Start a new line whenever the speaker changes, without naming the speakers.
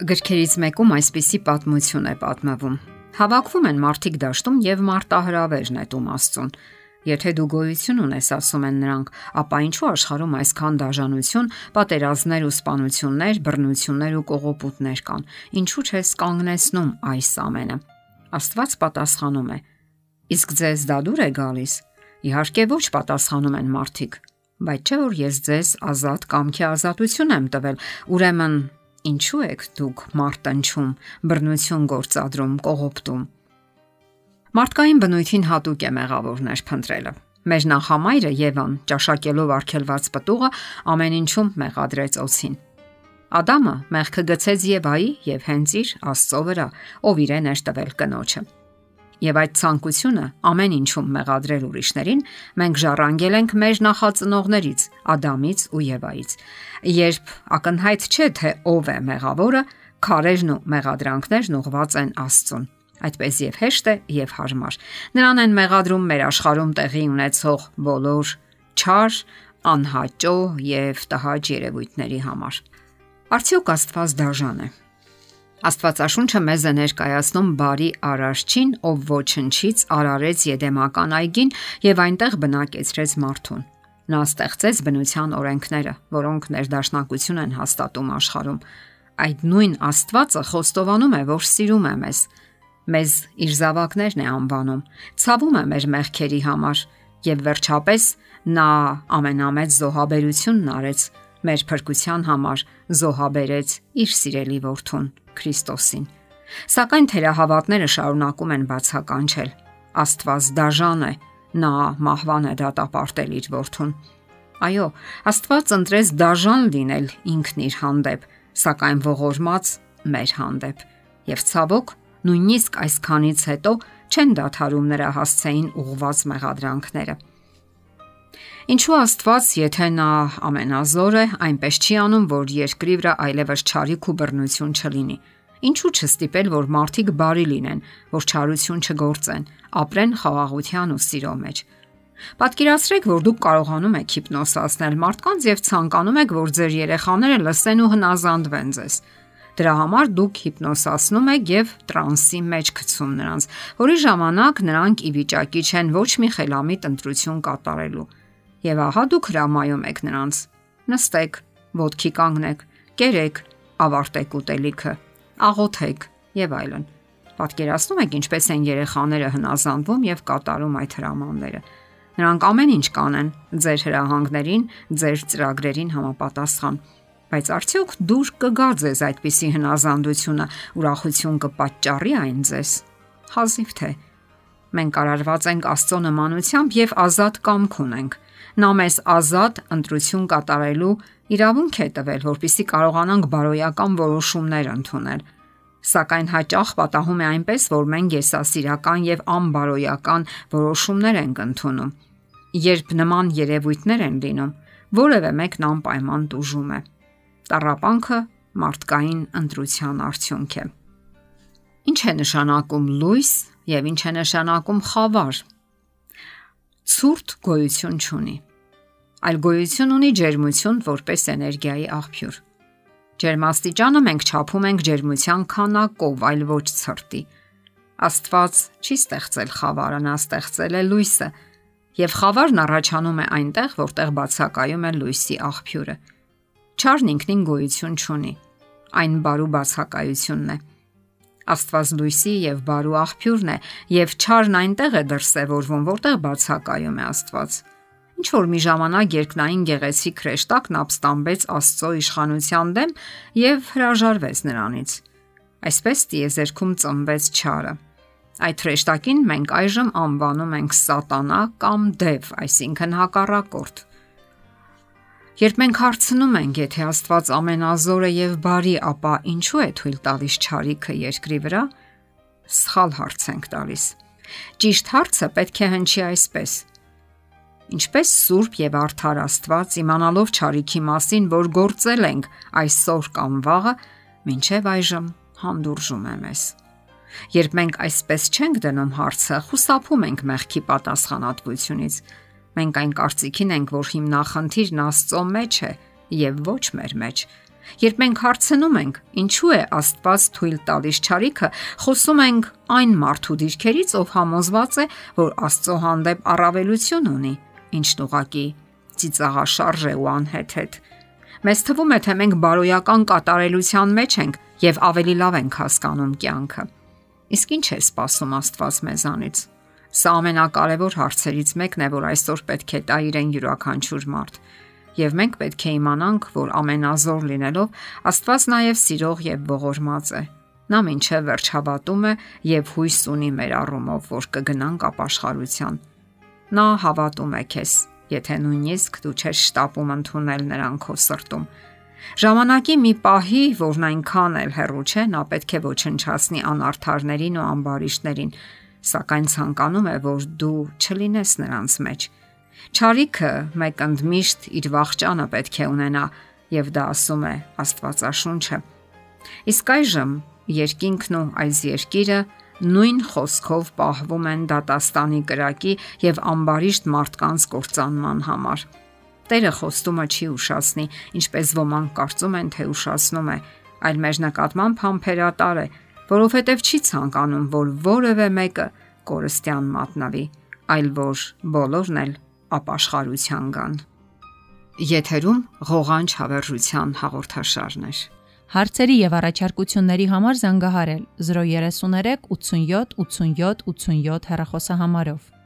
Գրքերից մեկում այսպիսի պատմություն է պատմվում։ Հավաքվում են մարդիկ դաշտում եւ մարտահրավեր նետում Աստծուն։ Եթե դու գոյություն ունես, ասում են նրանք, ապա ինչու աշխարհում այսքան դաժանություն, պատերազմներ ու սպանություններ, բռնություններ ու կողոպուտներ կան։ Ինչու չես կանգնեցնում այս ամենը։ Աստված պատասխանում է. Իսկ ձեզ դա դուր է գալիս։ Իհարկե ոչ պատասխանում են մարդիկ, բայց չէ որ ես ձեզ ազատ կամքի ազատություն եմ տվել։ Ուրեմն ինչու եք դուք մարտնչում, բռնություն գործադրում, կողոպտում։ Մարդկային բնույթին հատուկ է մեղավորներ փնտրելը։ Մեր նախամայրը Եվան, ճաշակելով արգելված պտուղը, ամեն ինչում մեղադրեց օցին։ Ադամը մեղքը գցեց Եվայի եւ հենց իր Աստծո վրա, ով իրեն էր տվել կնոջը եւ այդ ցանկությունը ամեն ինչում մեղադրել ուրիշներին, մենք ժառանգել ենք մեր նախածնողներից, Ադամից ու Եվայից։ Երբ ակնհայտ չէ թե ով է մեղավորը, քարերն ու մեղադրանքներն ուղված են Աստծուն։ Այդպես եւ հեշտ է եւ հարմար։ Նրան են մեղադրում մեր աշխարհում տեղի ունեցող բոլոր չար, անհաճո եւ տհաճ երևույթների համար։ Արդյոք Աստված դաժան է։ Աստվածաշունչը մեզ է ներկայացնում բարի արարչին, ով ոչնչից արարեց Եդեմական այգին եւ այնտեղ բնակեցրեց մարդուն։ Նա ստեղծեց բնության օրենքները, որոնք ներդաշնակություն են հաստատում աշխարհում։ Այդ նույն Աստվածը խոստովանում է, որ սիրում է մեզ։ Մեզ իր զավակներն է անվանում, ցավում է մեր մեղքերի համար եւ վերջապես նա ամենամեծ զոհաբերությունն արեց մեր փրկության համար զոհաբերեց իր սիրելի որդուն Քրիստոսին։ Սակայն թերահավատները շարունակում են բացականչել։ Աստված դաժան է, նա մահվան է դատապարտել իր որդուն։ Այո, Աստված ընտրեց դաժան լինել ինքն իր հանդեպ, սակայն ողորմած մեր հանդեպ։ Եվ ցավոք, նույնիսկ այսքանից հետո չեն դադարում նրա հասցեին ուղված մեղադրանքները։ Ինչու Աստված, եթե նա ամենազոր է, այնպես չի անում, որ երկրի վրա այլևս չարիք ու բռնություն չլինի։ Ինչու չստիպել, որ մարդիկ բարի լինեն, որ չարություն չգործեն, ապրեն խաղաղության ու սիրո մեջ։ Պատկերացրեք, որ դուք կարողանում եք հիպնոսացնել մարդկանց եւ ցանկանում եք, որ ձեր երեխաները լսեն ու հնազանդվեն ձեզ։ Դրա համար դուք հիպնոսացնում եք եւ տրանսի մեջ գցում նրանց, որի ժամանակ նրանք ի վիճակի չեն ոչ մի խելամիտ ընտրություն կատարելու Եվ ահա դուք հրամայում եք նրանց. նստեք, ոտքի կանգնեք, կերեք, ավարտեք ուտելիքը, աղոթեք եւ այլն։ Պատկերացնում եք ինչպես են երեխաները հնազանդվում եւ կատարում այդ հրամանները։ Նրանք ամեն ինչ կանեն ձեր հրահանգներին, ձեր ծրագրերին համապատասխան։ Բայց արդյոք դուր կգա ձեզ այդպիսի հնազանդությունը, ուրախություն կպատճառի այն ձեզ։ Հազիվ թե մենք արարված ենք Աստծո նմանությամբ եւ ազատ կամք ունենք Նա մեզ ազատ ընտրություն կատարելու իրավունք է տվել, որpիսի կարողանանք բարոյական որոշումներ ընդունել։ Սակայն հաճախ պատահում է այնպես, որ մենք եսասիրական եւ անբարոյական որոշումներ ենք ընդունում։ Երբ նման երևույթներ են լինում, որևէ մեկն անպայման դժում է։ Տարապանքը մարդկային ընտրության արդյունք է։ Ինչ է նշանակում լույս եւ ինչ է նշանակում խավար ցուրտ գոյություն չունի, այլ գոյություն ունի ջերմություն որպես էներգիայի աղբյուր։ Ջերմաստիճանը մենք չափում ենք ջերմության քանակով, այլ ոչ ցրտի։ Աստված չի ստեղծել խավարը, նա ստեղծել է լույսը, եւ խավարն առաջանում է այնտեղ, որտեղ բացակայում է լույսի աղբյուրը։ Չարն ինքնին գոյություն չունի։ Այն բարու բացակայությունն է։ Աստված լույսի եւ բարու աղբյուրն է, եւ չարն այնտեղ է դրսևորվում, որտեղ բացակայում է Աստված։ Ինչ որ մի ժամանակ երկնային գեղեցիկ քրեշտակն ապստամբեց Աստծո իշխանության դեմ եւ հրաժարվեց նրանից։ Այսպես տիեզերքում ծնվեց չարը։ Այդ հրեշտակին մենք այժմ անվանում ենք սատանա կամ դև, այսինքն հակառակորդ։ Երբ մենք հարցնում ենք, եթե Աստված ամենազոր է եւ բարի, ապա ինչու է թույլ տալիս ճարիքը երկրի վրա, սխալ հարց ենք տալիս։ Ճիշտ հարցը պետք է հնչի այսպես. Ինչպես Սուրբ եւ Արթար Աստված իմանալով ճարիքի մասին, որ գործել ենք այսօր կամ վաղը, ինչև այժմ հանդուրժում է մեզ։ Երբ մենք այսպես չենք դնում հարցը, խուսափում ենք մեղքի պատասխանատվությունից Մենք այն կարծիքին ենք, որ հիմնախնդիրն Աստծո մեջ է եւ ոչ մեր մեջ։ Երբ մենք հարցնում ենք, ինչու է Աստված թույլ տալիս ճարիքը, խոսում ենք այն մարդու դիրքերից, ով համոզված է, որ Աստծո հանդեպ առավելություն ունի, ինչն ուղակի ծիծաղաշարժ է ու անհեթեթ։ Մեզ թվում է, թե մենք բարոյական կատարելության մեջ ենք եւ ավելի լավ ենք հասկանում կյանքը։ Իսկ ինչ է սպասում Աստված մեզանից։ Սա ամենակարևոր հարցերից մեկն է, որ այսօր պետք է տա իրեն յուրաքանչյուր մարդ եւ մենք պետք է իմանանք, որ ամենազոր լինելով Աստված նաև սիրող եւ ողորմած է։ Նա ինչե վերջ հավատում է եւ հույս ունի մեր առումով, որ կգնանք ապաշխարության։ Նա հավատում է քեզ, եթե նույնիսկ դու չես շտապում ընդունել նրան քո սրտում։ Ժամանակի մի պահի, որն այնքան էլ հեռու չէ, նա պետք է ոչնչացնի անարթարներին ու ամբարիշտներին, սակայն ցանկանում է, որ դու չլինես նրանց մեջ Չարիքը մեկ ընդմիշտ իր վաղճանը պետք է ունենա, եւ դա ասում է Աստվածաշունչը։ Իսկ այժմ երկինքն ու այս երկիրը նույն խոսքով պահվում են դատաստանի կրակի եւ ամբարիշտ մարդկանց կործանման համար։ Տերը խոստումը չի ուշացնի, ինչպես ոմանք կարծում են, թե ուշացնում է, այլ մեր նկատմամբ համբերատար է, որովհետև չի ցանկանում, որ որևէ մեկը կորստյան մատնավի, այլ որ բոլորն էլ ապաշխարության գան։ Եթերում ղողանջ հավերժության հաղորդաշարն է։
Հարցերի եւ առաջարկությունների համար զանգահարել 033 87 87 87 հեռախոսահամարով։